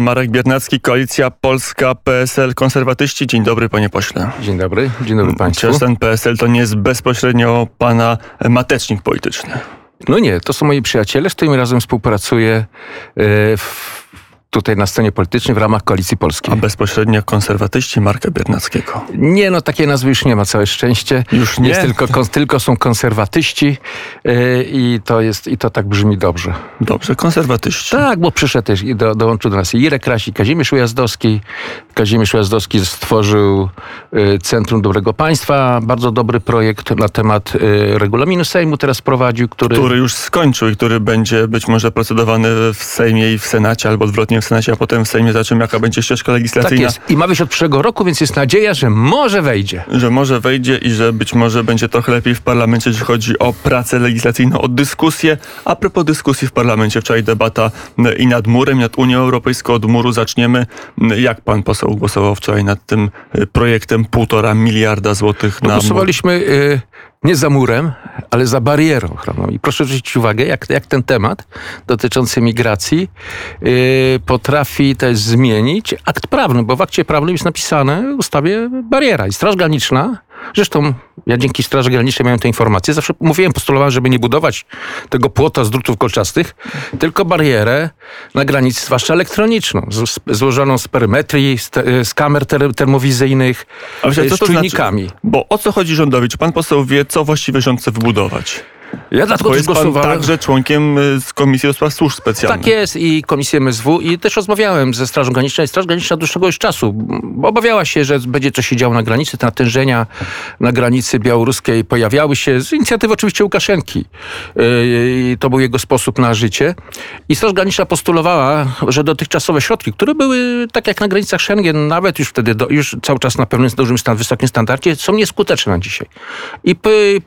Marek Biernacki, Koalicja Polska, PSL, Konserwatyści. Dzień dobry, panie pośle. Dzień dobry, dzień dobry państwu. Czy ten PSL to nie jest bezpośrednio pana matecznik polityczny? No nie, to są moi przyjaciele, z którymi razem współpracuję e, w tutaj na scenie politycznej w ramach Koalicji Polskiej. A bezpośrednio konserwatyści Marka Biernackiego? Nie, no takie nazwy już nie ma, całe szczęście. Już nie? Jest tylko, kon, tylko są konserwatyści yy, i to jest, i to tak brzmi dobrze. Dobrze, konserwatyści. Tak, bo przyszedł też i do, dołączył do nas Irek Krasi, Kazimierz Ujazdowski. Kazimierz Ujazdowski stworzył yy, Centrum Dobrego Państwa, bardzo dobry projekt na temat yy, regulaminu Sejmu teraz prowadził, który... Który już skończył i który będzie być może procedowany w Sejmie i w Senacie, albo odwrotnie w Senacie, a potem w Sejmie zobaczymy, jaka będzie ścieżka legislacyjna. Tak jest. I ma być od przyszłego roku, więc jest nadzieja, że może wejdzie. Że może wejdzie i że być może będzie trochę lepiej w parlamencie, jeśli chodzi o pracę legislacyjną, o dyskusję. A propos dyskusji w parlamencie, wczoraj debata i nad murem, i nad Unią Europejską. Od muru zaczniemy. Jak pan poseł głosował wczoraj nad tym projektem półtora miliarda złotych na Głosowaliśmy y, nie za murem, ale za barierą ochronną. I proszę zwrócić uwagę, jak, jak ten temat dotyczący migracji yy, potrafi też zmienić akt prawny, bo w akcie prawnym jest napisane w ustawie bariera i Straż Graniczna Zresztą ja dzięki Straży Granicznej miałem te informacje. Zawsze mówiłem, postulowałem, żeby nie budować tego płota z drutów kolczastych, tylko barierę na granicy, zwłaszcza elektroniczną, złożoną z perymetrii, z, te, z kamer ter, termowizyjnych, co z to czujnikami. Znaczy? Bo o co chodzi rządowi? Czy pan poseł wie, co właściwie rząd chce wybudować? Ja dlatego Bo jest głosowałem. pan także członkiem y, z Komisji do Spraw Służb Specjalnych. Tak jest i Komisji MSW i też rozmawiałem ze Strażą Graniczną i Straż Graniczna dłuższego już czasu. Obawiała się, że będzie coś się działo na granicy. Te natężenia na granicy białoruskiej pojawiały się z inicjatywy oczywiście Łukaszenki. I to był jego sposób na życie. I Straż Graniczna postulowała, że dotychczasowe środki, które były tak jak na granicach Schengen, nawet już wtedy, do, już cały czas na pewnym dużym stan, wysokim standardzie, są nieskuteczne na dzisiaj. I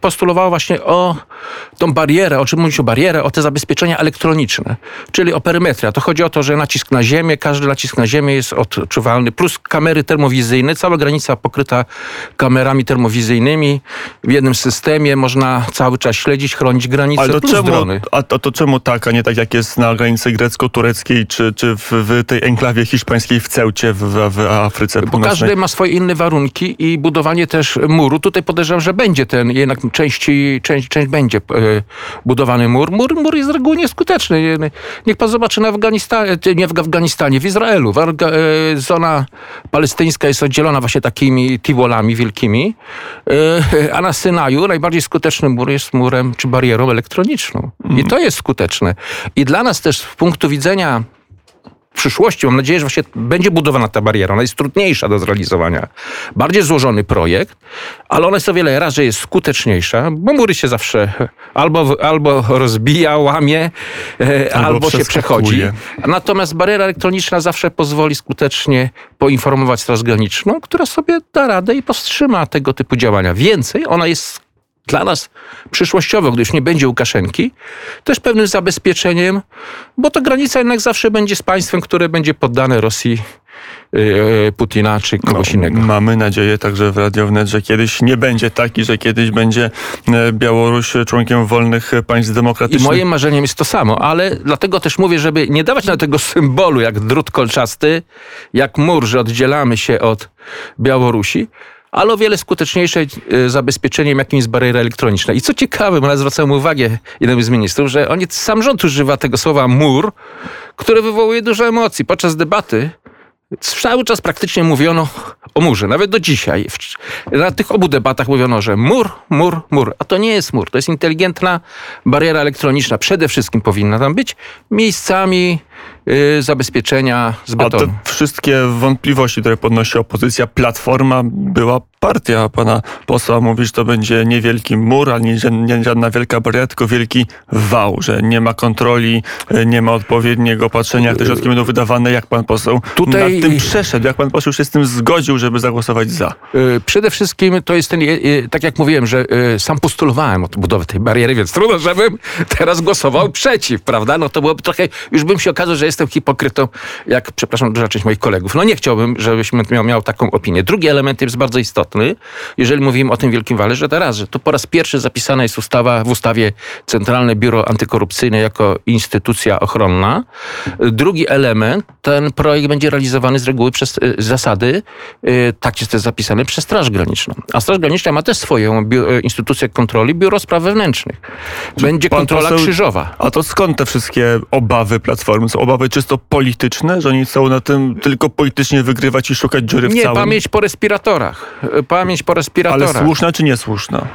postulowała właśnie o tą barierę, o czym mówić o barierę, o te zabezpieczenia elektroniczne, czyli o perymetria. To chodzi o to, że nacisk na ziemię, każdy nacisk na ziemię jest odczuwalny, plus kamery termowizyjne, cała granica pokryta kamerami termowizyjnymi. W jednym systemie można cały czas śledzić, chronić granicę, Ale to plus czemu, drony. A to, to czemu tak, a nie tak jak jest na granicy grecko-tureckiej, czy, czy w, w tej enklawie hiszpańskiej w Ceucie, w, w Afryce Bo Północnej? każdy ma swoje inne warunki i budowanie też muru. Tutaj podejrzewam, że będzie ten, jednak części, część, część będzie budowany mur. Mur, mur jest z reguły nieskuteczny. Niech pan zobaczy na Afganistanie, nie w Afganistanie, w Izraelu. E, zona palestyńska jest oddzielona właśnie takimi tiwolami wielkimi, e, a na Synaju najbardziej skuteczny mur jest murem czy barierą elektroniczną. I to jest skuteczne. I dla nas też z punktu widzenia przyszłości, mam nadzieję, że właśnie będzie budowana ta bariera. Ona jest trudniejsza do zrealizowania. Bardziej złożony projekt, ale ona jest o wiele razy jest skuteczniejsza, bo mury się zawsze albo, albo rozbija, łamie, e, Albo albo, się przechodzi. Natomiast bariera elektroniczna zawsze pozwoli skutecznie poinformować Straż Graniczną, która sobie da radę i powstrzyma tego typu działania. Więcej, ona jest dla nas przyszłościowo, gdy już nie będzie Łukaszenki, też pewnym zabezpieczeniem, bo to granica jednak zawsze będzie z państwem, które będzie poddane Rosji, yy, Putina czy kogoś innego. Mamy nadzieję także w Radio Wnet, że kiedyś nie będzie taki, że kiedyś będzie e, Białoruś członkiem wolnych państw I demokratycznych. moim marzeniem jest to samo, ale dlatego też mówię, żeby nie dawać na tego symbolu jak drut kolczasty, jak mur, że oddzielamy się od Białorusi, ale o wiele skuteczniejsze e, zabezpieczeniem, jakim jest bariera elektroniczna. I co ciekawe, ale zwracałem uwagę jednemu z ministrów, że oni, sam rząd używa tego słowa mur, które wywołuje dużo emocji. Podczas debaty cały czas praktycznie mówiono o murze, nawet do dzisiaj. Na tych obu debatach mówiono, że mur, mur, mur. A to nie jest mur, to jest inteligentna bariera elektroniczna. Przede wszystkim powinna tam być miejscami y, zabezpieczenia z A te betonu. wszystkie wątpliwości, które podnosi opozycja, Platforma była partia pana posła, mówi, że to będzie niewielki mur, nie, nie żadna wielka bariera, tylko wielki wał, że nie ma kontroli, e, nie ma odpowiedniego patrzenia, jak te środki będą wydawane, jak pan poseł Tutaj- nad tym przeszedł, jak pan poseł się z tym zgodził, żeby zagłosować za. Y, Przede wszystkim to jest ten, y, y, tak jak mówiłem, że y, sam postulowałem od budowy tej bariery, więc trudno, żebym teraz głosował przeciw, prawda? No to byłoby trochę, już bym się okazał, że jestem hipokrytą, jak, przepraszam, duża część moich kolegów. No nie chciałbym, żebyś miał, miał taką opinię. Drugi element jest bardzo istotny, jeżeli mówimy o tym Wielkim Wale, że teraz, że to po raz pierwszy zapisana jest ustawa, w ustawie Centralne Biuro Antykorupcyjne jako instytucja ochronna. Drugi element, ten projekt będzie realizowany z reguły przez y, zasady, y, tak jest to zapisane, przez Straż Graniczną. A Straż Graniczna ma też swoją y, instytucję kontroli, Biuro Spraw Wewnętrznych. Będzie kontrola krzyżowa. A to skąd te wszystkie obawy Platformy? Są obawy czysto polityczne, że oni chcą na tym tylko politycznie wygrywać i szukać dziury w Nie, całym? pamięć po respiratorach. Y, Pamięć po Ale respiratorach. słuszna czy niesłuszna?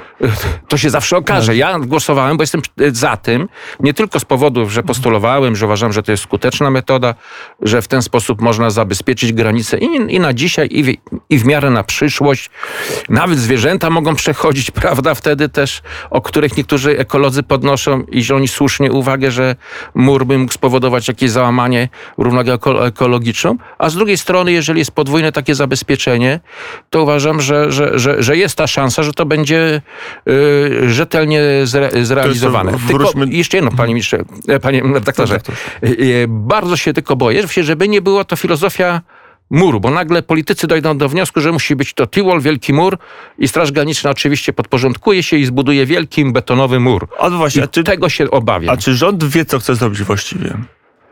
To się zawsze okaże. Ja głosowałem, bo jestem za tym, nie tylko z powodów, że postulowałem, że uważam, że to jest skuteczna metoda, że w ten sposób można zabezpieczyć granice i, i na dzisiaj, i i w miarę na przyszłość. Nawet zwierzęta mogą przechodzić, prawda, wtedy też, o których niektórzy ekolodzy podnoszą i że oni słusznie uwagę, że mur by mógł spowodować jakieś załamanie równowagę eko- ekologiczną, a z drugiej strony, jeżeli jest podwójne takie zabezpieczenie, to uważam, że, że, że, że jest ta szansa, że to będzie y, rzetelnie zre, zrealizowane. Jest- Tylko wróćmy- jeszcze jedno, panie ministrze, panie redaktorze. Redaktor. Y, y, Bardzo się tylko boję, że- żeby nie była to filozofia muru, bo nagle politycy dojdą do wniosku, że musi być to T-wall, wielki mur i Straż Graniczna oczywiście podporządkuje się i zbuduje wielki betonowy mur. A no właśnie, I a czy, tego się obawiam. a czy rząd wie, co chce zrobić właściwie?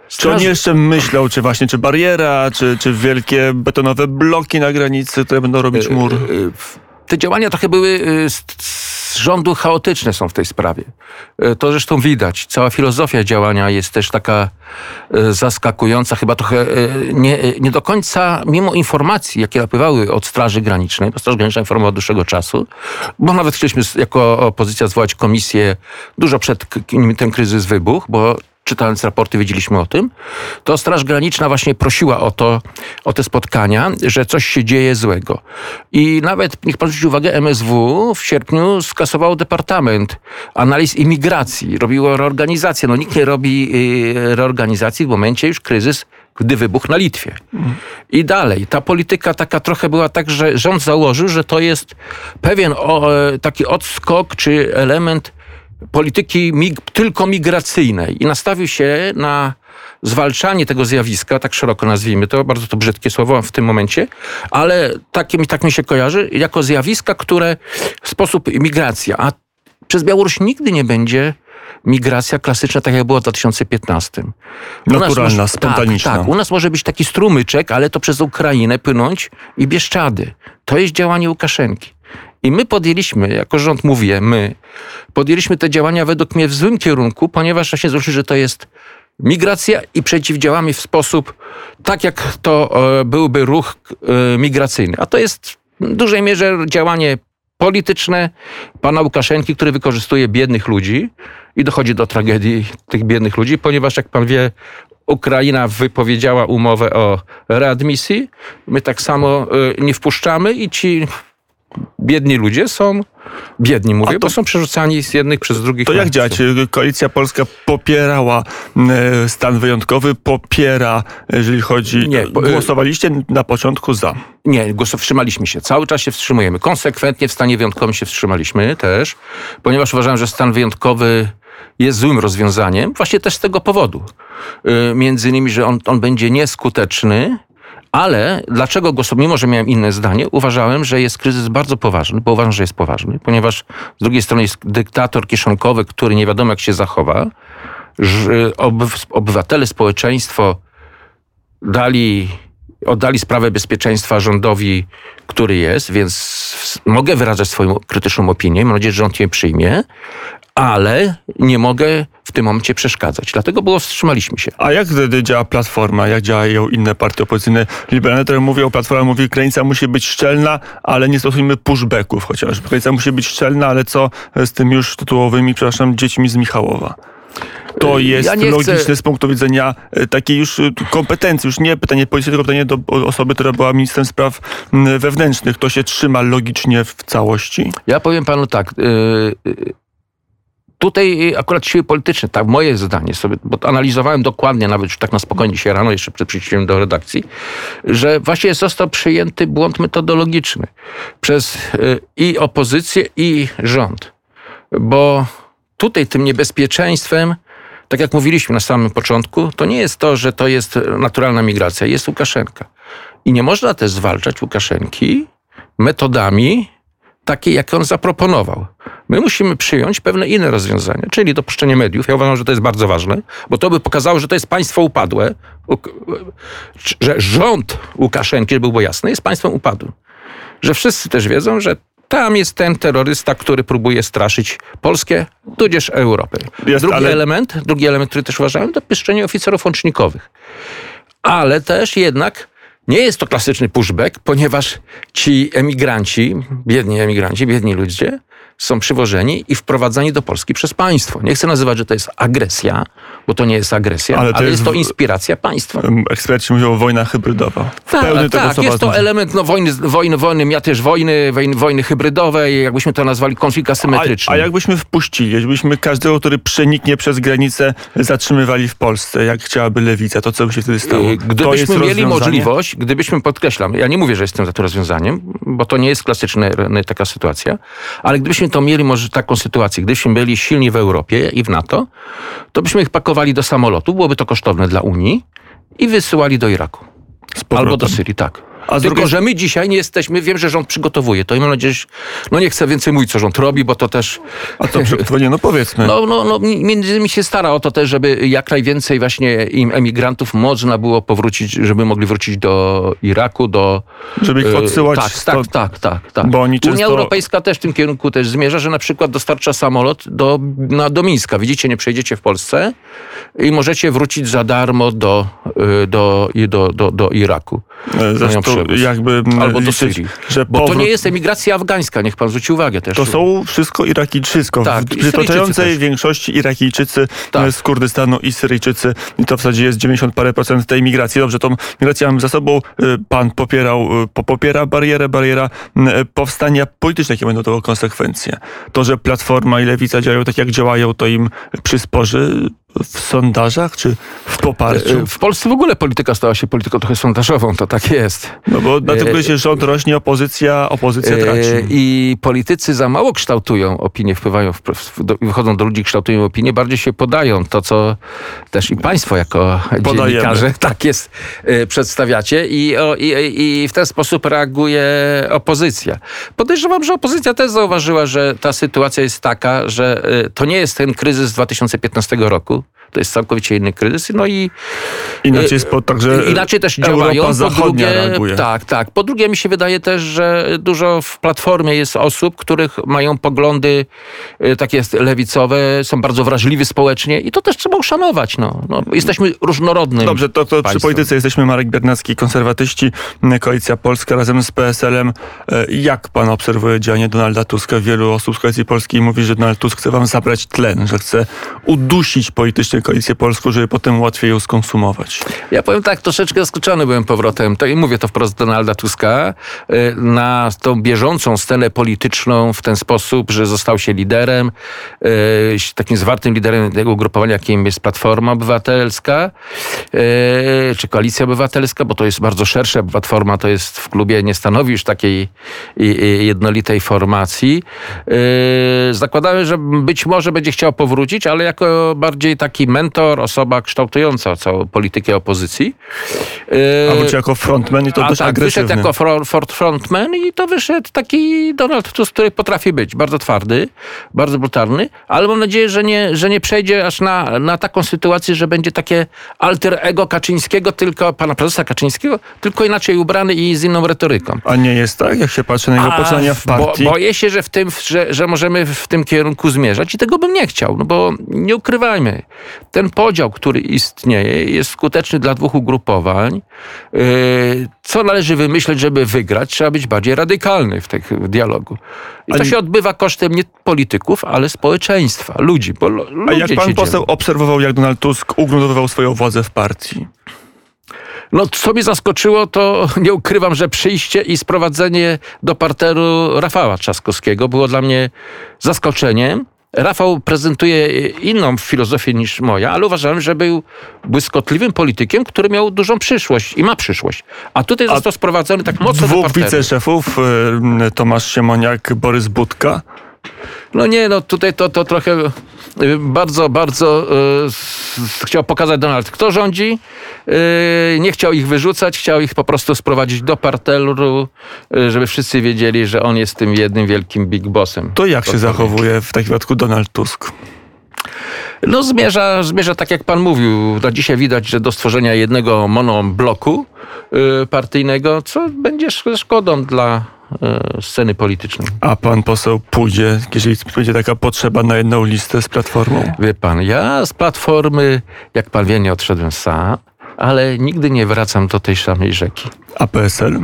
Czy oni jeszcze myślą, czy właśnie, czy bariera, czy, czy wielkie betonowe bloki na granicy, które będą robić mur? Te działania trochę były y, z, rządu chaotyczne są w tej sprawie. Y, To zresztą widać. Cała filozofia działania jest też taka y, zaskakująca, chyba trochę nie, nie do końca, mimo informacji, jakie napływały od Straży Granicznej, bo Straż Graniczna informowała od dłuższego czasu, bo nawet chcieliśmy jako opozycja zwołać komisję dużo przed ten kryzys wybuchł, bo czytając raporty wiedzieliśmy o tym, to Straż Graniczna właśnie prosiła o to, o te spotkania, że coś się dzieje złego. I nawet, niech pan zwróci uwagę, MSW w sierpniu skasowało Departament Analiz Imigracji, robiło reorganizację. No nikt nie robi y, reorganizacji w momencie już kryzys, gdy wybuchł na Litwie. I dalej, ta polityka taka trochę była tak, że rząd założył, że to jest pewien o, e, taki odskok czy element polityki mig, tylko migracyjnej i nastawił się na zwalczanie tego zjawiska, tak szeroko nazwijmy to, bardzo to brzydkie słowo w tym momencie, ale mi- tak mi się kojarzy, jako zjawiska, które w sposób migracja, a przez Białoruś nigdy nie będzie migracja klasyczna, tak jak było w 2015. U Naturalna, może- spontaniczna. Tak, tak, u nas może być taki strumyczek, ale to przez Ukrainę płynąć i Bieszczady. To jest działanie Łukaszenki. I my podjęliśmy, jako rząd mówię, my, podjęliśmy te działania według mnie w złym kierunku, ponieważ właśnie złożyli, że to jest migracja i przeciwdziałamy w sposób tak, jak to e, byłby ruch e, migracyjny. A to jest w dużej mierze działanie polityczne pana Łukaszenki, który wykorzystuje biednych ludzi i dochodzi do tragedii tych biednych ludzi, ponieważ jak pan wie, Ukraina wypowiedziała umowę o readmisji. My tak samo y, nie wpuszczamy i ci biedni ludzie są biedni, mówię, to- bo są przerzucani z jednych przez drugich. To jak działać? Koalicja Polska popierała e, stan wyjątkowy, popiera, jeżeli chodzi... Nie, Głosowaliście na początku za. Nie, wstrzymaliśmy się. Cały czas się wstrzymujemy. Konsekwentnie w stanie wyjątkowym się wstrzymaliśmy też, ponieważ uważałem, że stan wyjątkowy jest złym rozwiązaniem. Właśnie też z tego powodu. Yy, między innymi, że on, on będzie nieskuteczny, ale dlaczego głosowałem, mimo że miałem inne zdanie, uważałem, że jest kryzys bardzo poważny, bo uważam, że jest poważny, ponieważ z drugiej strony jest dyktator kieszonkowy, który nie wiadomo jak się zachowa. Obywatele, społeczeństwo dali, oddali sprawę bezpieczeństwa rządowi, który jest, więc mogę wyrażać swoją krytyczną opinię. Mam nadzieję, że rząd je przyjmie, ale nie mogę w tym momencie przeszkadzać. Dlatego było wstrzymaliśmy się. A jak wtedy działa Platforma? Jak działają inne partie opozycyjne? Liberalne, które mówią, Platforma mówi, granica musi być szczelna, ale nie stosujmy pushbacków chociaż. Granica musi być szczelna, ale co z tymi już tytułowymi, przepraszam, dziećmi z Michałowa? To jest Ja chcę- logiczne z punktu widzenia e, takiej już e, kompetencji, już nie pytanie policji, tylko pytanie do osoby, która była ministrem spraw wewnętrznych. To się trzyma logicznie w całości? Ja powiem panu tak. Yy, tutaj akurat siły polityczne, tak moje zdanie sobie, bo analizowałem dokładnie, nawet już tak na spokojnie dzisiaj rano, jeszcze przed przyjściem do redakcji, że właśnie został przyjęty błąd metodologiczny przez yy, i opozycję, i rząd. Bo tutaj tym niebezpieczeństwem tak jak mówiliśmy na samym początku, to nie jest to, że to jest naturalna migracja, jest Łukaszenka. I nie można też zwalczać Łukaszenki metodami takie, jakie on zaproponował. My musimy przyjąć pewne inne rozwiązania, czyli dopuszczenie mediów. Ja uważam, że to jest bardzo ważne, bo to by pokazało, że to jest państwo upadłe, że rząd Łukaszenki, żeby było jasne, jest państwem upadłym. Że wszyscy też wiedzą, że tam jest ten terrorysta, który próbuje straszyć Polskę, tudzież Europę. Jest, drugi, ale- element, drugi element, który też uważałem, to pieszczenie oficerów łącznikowych. Ale też jednak nie jest to klasyczny pushback, ponieważ ci emigranci, biedni emigranci, biedni ludzie, są przywożeni i wprowadzani do Polski przez państwo. Nie chcę nazywać, że to jest agresja, bo to nie jest agresja, Ale ale, to jest jest to inspiracja państwa. Eksperci mówią wojna hybrydowa. Tak, tak jest to element no, wojny, wojny, wojny, ja też wojny, wojny, wojny hybrydowej, jakbyśmy to nazwali, konflikt asymetryczny. A, a jakbyśmy wpuścili, jakbyśmy każdego, który przeniknie przez granicę, zatrzymywali w Polsce, jak chciałaby lewica, to co by się wtedy stało? Yy, Gdybyśmy mieli możliwość, gdybyśmy, podkreślam, ja nie mówię, że jestem za to rozwiązaniem, bo to nie jest klasyczna taka sytuacja, ale gdybyśmy to mieli może taką sytuację, gdybyśmy byli silni w Europie i w NATO, to byśmy ich pakowali do samolotu, byłoby to kosztowne dla Unii i wysyłali do Iraku. Albo do Syrii, tak. A Tylko, że my dzisiaj nie jesteśmy, wiem, że rząd przygotowuje to i mam nadzieję, że, no nie chcę więcej mówić, co rząd robi, bo to też... A co przygotowanie? No powiedzmy. No, no, no, między innymi się stara o to też, żeby jak najwięcej właśnie im emigrantów można było powrócić, żeby mogli wrócić do Iraku, do... Żeby ich e, odsyłać Tak, tak, tak, tak, tak. bo oni Unia często- Europejska też w tym kierunku też zmierza, że na przykład dostarcza samolot do, na, do Mińska. Widzicie, nie przejdziecie w Polsce i możecie wrócić za darmo do, e, do, do, do, do Iraku. E, Zresztą jakby Albo do Syrii. że Bo to nie jest emigracja afgańska, niech pan zwróci uwagę też. To są wszystko Irakijczycy, wszystko. Tak, w też. większości Irakijczycy Tak. e, z Kurdystanu i Syryjczycy. I to w zasadzie jest 90 parę procent tej migracji. Dobrze, tą migrację mamy za sobą. E, Pan popierał, po- popiera barierę, bariera powstania polityczne, jakie będą tego konsekwencje. To, że Platforma i Lewica działają tak, jak działają, to im przysporzy w sondażach, czy w poparciu? E, W Polsce w ogóle polityka stała się polityką trochę sondażową, to tak jest. No bo dlatego e, się rząd rośnie, opozycja, opozycja traci. E, I politycy za mało kształtują opinię, wpływają, w, wychodzą do ludzi, kształtują opinię, bardziej się podają to, co też i państwo jako Podajemy. dziennikarze tak jest, e, przedstawiacie i, o, i, i w ten sposób reaguje opozycja. Podejrzewam, że opozycja też zauważyła, że ta sytuacja jest taka, że e, to nie jest ten kryzys z 2015 roku, to jest całkowicie inny kryzys, no i Inaczej jest po, także Inaczej też Europa działają. Po Zachodnia drugie, reaguje. tak, tak. Po drugie, mi się wydaje też, że dużo w platformie jest osób, których mają poglądy y, takie lewicowe, są bardzo wrażliwi społecznie i to też trzeba uszanować. No. No, jesteśmy różnorodnym. Dobrze, to, to przy polityce jesteśmy Marek Biernacki, konserwatyści, Koalicja Polska razem z PSL-em. E, Jak pan obserwuje działanie Donalda Tuska? Wielu osób z Koalicji Polskiej mówi, że Donald Tusk chce wam zabrać tlen, że chce udusić politycznie Koalicję Polską, żeby potem łatwiej ją skonsumować. Ja powiem tak, troszeczkę zaskoczony byłem powrotem, to i mówię to wprost Donalda Tuska, y, na tą bieżącą scenę polityczną w ten sposób, że został się liderem, y, takim zwartym liderem tego ugrupowania, jakim jest Platforma Obywatelska, y, czy Koalicja Obywatelska, bo to jest bardzo szersze, Platforma to jest w klubie, nie stanowi już takiej jednolitej formacji. Zakładałem, że być może będzie chciał powrócić, ale jako bardziej taki mentor, osoba kształtująca całą politykę opozycji. A Y, wróci jako frontman i to a dość tak, agresywny. wyszedł jako frontman i to wyszedł taki Donald Tusk, który potrafi być bardzo twardy, bardzo brutalny, ale mam nadzieję, że nie, że nie przejdzie aż na, na taką sytuację, że będzie takie alter ego Kaczyńskiego, tylko pana prezesa Kaczyńskiego, tylko inaczej ubrany i z inną retoryką. A nie jest tak, jak się patrzy na jego poczynania w bo, partii? boję się, że, w tym, że, że możemy w tym kierunku zmierzać i tego bym nie chciał, no bo nie ukrywajmy, ten podział, który istnieje, jest skuteczny dla dwóch ugrupowań. Yy, Co należy wymyśleć, żeby wygrać? Trzeba być bardziej radykalny w tym dialogu. I to się odbywa kosztem nie polityków, ale społeczeństwa, ludzi, bo A jak pan poseł obserwował, jak Donald Tusk ugruntowywał swoją władzę w partii? No, co mnie zaskoczyło, to nie ukrywam, że przyjście i sprowadzenie do parteru Rafała Trzaskowskiego było dla mnie zaskoczeniem. Rafał prezentuje inną filozofię niż moja, ale uważałem, że był błyskotliwym politykiem, który miał dużą przyszłość i ma przyszłość. A tutaj został sprowadzony tak mocno do Dwóch wiceszefów, Tomasz Siemoniak, Borys Budka. No nie, no tutaj to, to trochę y, bardzo, bardzo y, s- chciał pokazać Donald, kto rządzi. Y, nie chciał ich wyrzucać, chciał ich po prostu sprowadzić do parteru, y, żeby wszyscy wiedzieli, że on jest tym jednym wielkim big bossem. To jak się zachowuje w takim wypadku Donald Tusk? No zmierza, zmierza tak jak pan mówił. Na dzisiaj widać, że do stworzenia jednego monobloku y, partyjnego, co będzie sz- szkodą dla sceny politycznej. A pan poseł pójdzie, jeżeli będzie taka potrzeba na jedną listę z Platformą? Wie pan, ja z Platformy, jak pan wie, nie odszedłem sam, ale nigdy nie wracam do tej samej rzeki. A PSL?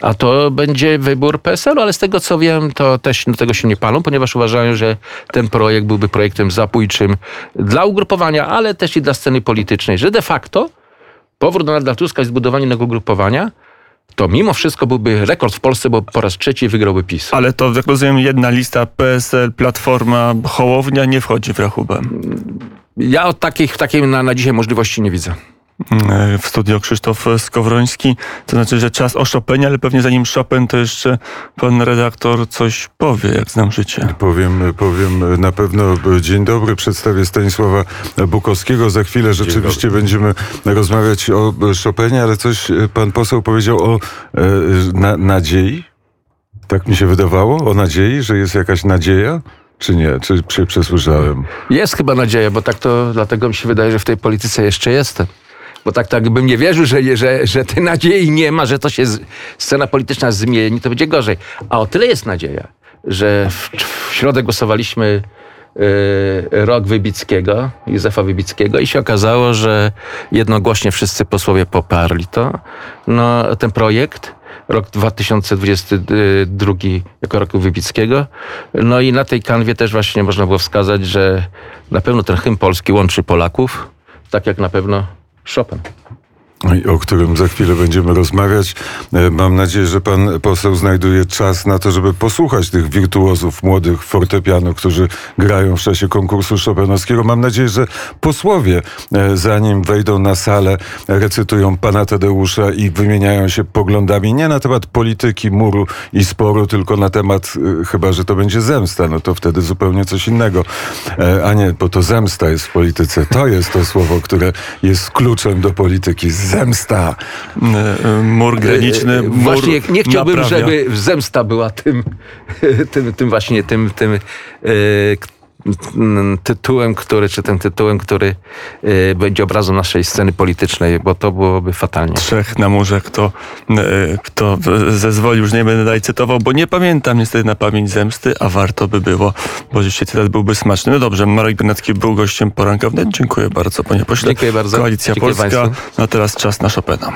A to będzie wybór PSL-u, ale z tego co wiem, to też do tego się nie palą, ponieważ uważają, że ten projekt byłby projektem zabójczym dla ugrupowania, ale też i dla sceny politycznej, że de facto powrót Donalda Tuska i zbudowanie innego ugrupowania to mimo wszystko byłby rekord w Polsce, bo po raz trzeci wygrałby PiS. Ale to, jak rozumiem, jedna lista PSL, Platforma, Hołownia nie wchodzi w rachubę. Ja takich, takiej na, na dzisiaj możliwości nie widzę. E, W studio Krzysztof Skowroński. To znaczy, że czas o Chopinie, ale pewnie zanim Chopin, to jeszcze pan redaktor coś powie, jak znam życie. Powiem, powiem na pewno dzień dobry. Przedstawię Stanisława Bukowskiego. Za chwilę rzeczywiście będziemy rozmawiać o Chopinie, ale coś pan poseł powiedział o e, na, nadziei. Tak mi się wydawało, o nadziei, że jest jakaś nadzieja. Czy nie? Czy się przesłyszałem? Jest chyba nadzieja, bo tak to dlatego mi się wydaje, że w tej polityce jeszcze jestem. Bo tak, tak bym nie wierzył, że, że, że tej nadziei nie ma, że to się z, scena polityczna zmieni, to będzie gorzej. A o tyle jest nadzieja, że w, w środę głosowaliśmy y, rok Wybickiego, Józefa Wybickiego i się okazało, że jednogłośnie wszyscy posłowie poparli to. No, ten projekt rok 2022 jako roku Wybickiego. No i na tej kanwie też właśnie można było wskazać, że na pewno ten hymn polski łączy Polaków, tak jak na pewno Chopin. O którym za chwilę będziemy rozmawiać. E, Mam nadzieję, że pan poseł znajduje czas na to, żeby posłuchać tych wirtuozów młodych fortepianu, którzy grają w czasie konkursu Chopinowskiego. Mam nadzieję, że posłowie, e, zanim wejdą na salę, recytują pana Tadeusza i wymieniają się poglądami nie na temat polityki, muru i sporu, tylko na temat, e, chyba że to będzie zemsta, no to wtedy zupełnie coś innego. A nie, bo to zemsta jest w polityce. To jest to słowo, które jest kluczem do polityki. Zemsta. E, e, Mur graniczny, mur Właśnie nie chciałbym, naprawia. żeby zemsta była tym, tym, tym właśnie tym, tym e, tytułem, który, czy tym tytułem, który e, będzie obrazem naszej sceny politycznej, bo to byłoby fatalnie. trzech na murze, kto, e, kto zezwolił, już nie będę dalej cytował, bo nie pamiętam niestety na pamięć zemsty, a warto by było, bo rzeczywiście cytat byłby smaczny. No dobrze, Marek Benecki był gościem poranka wnet. Dziękuję bardzo, panie pośle. Dziękuję bardzo. Koalicja Dziękuję Polska. państwu. No a teraz czas na Chopina.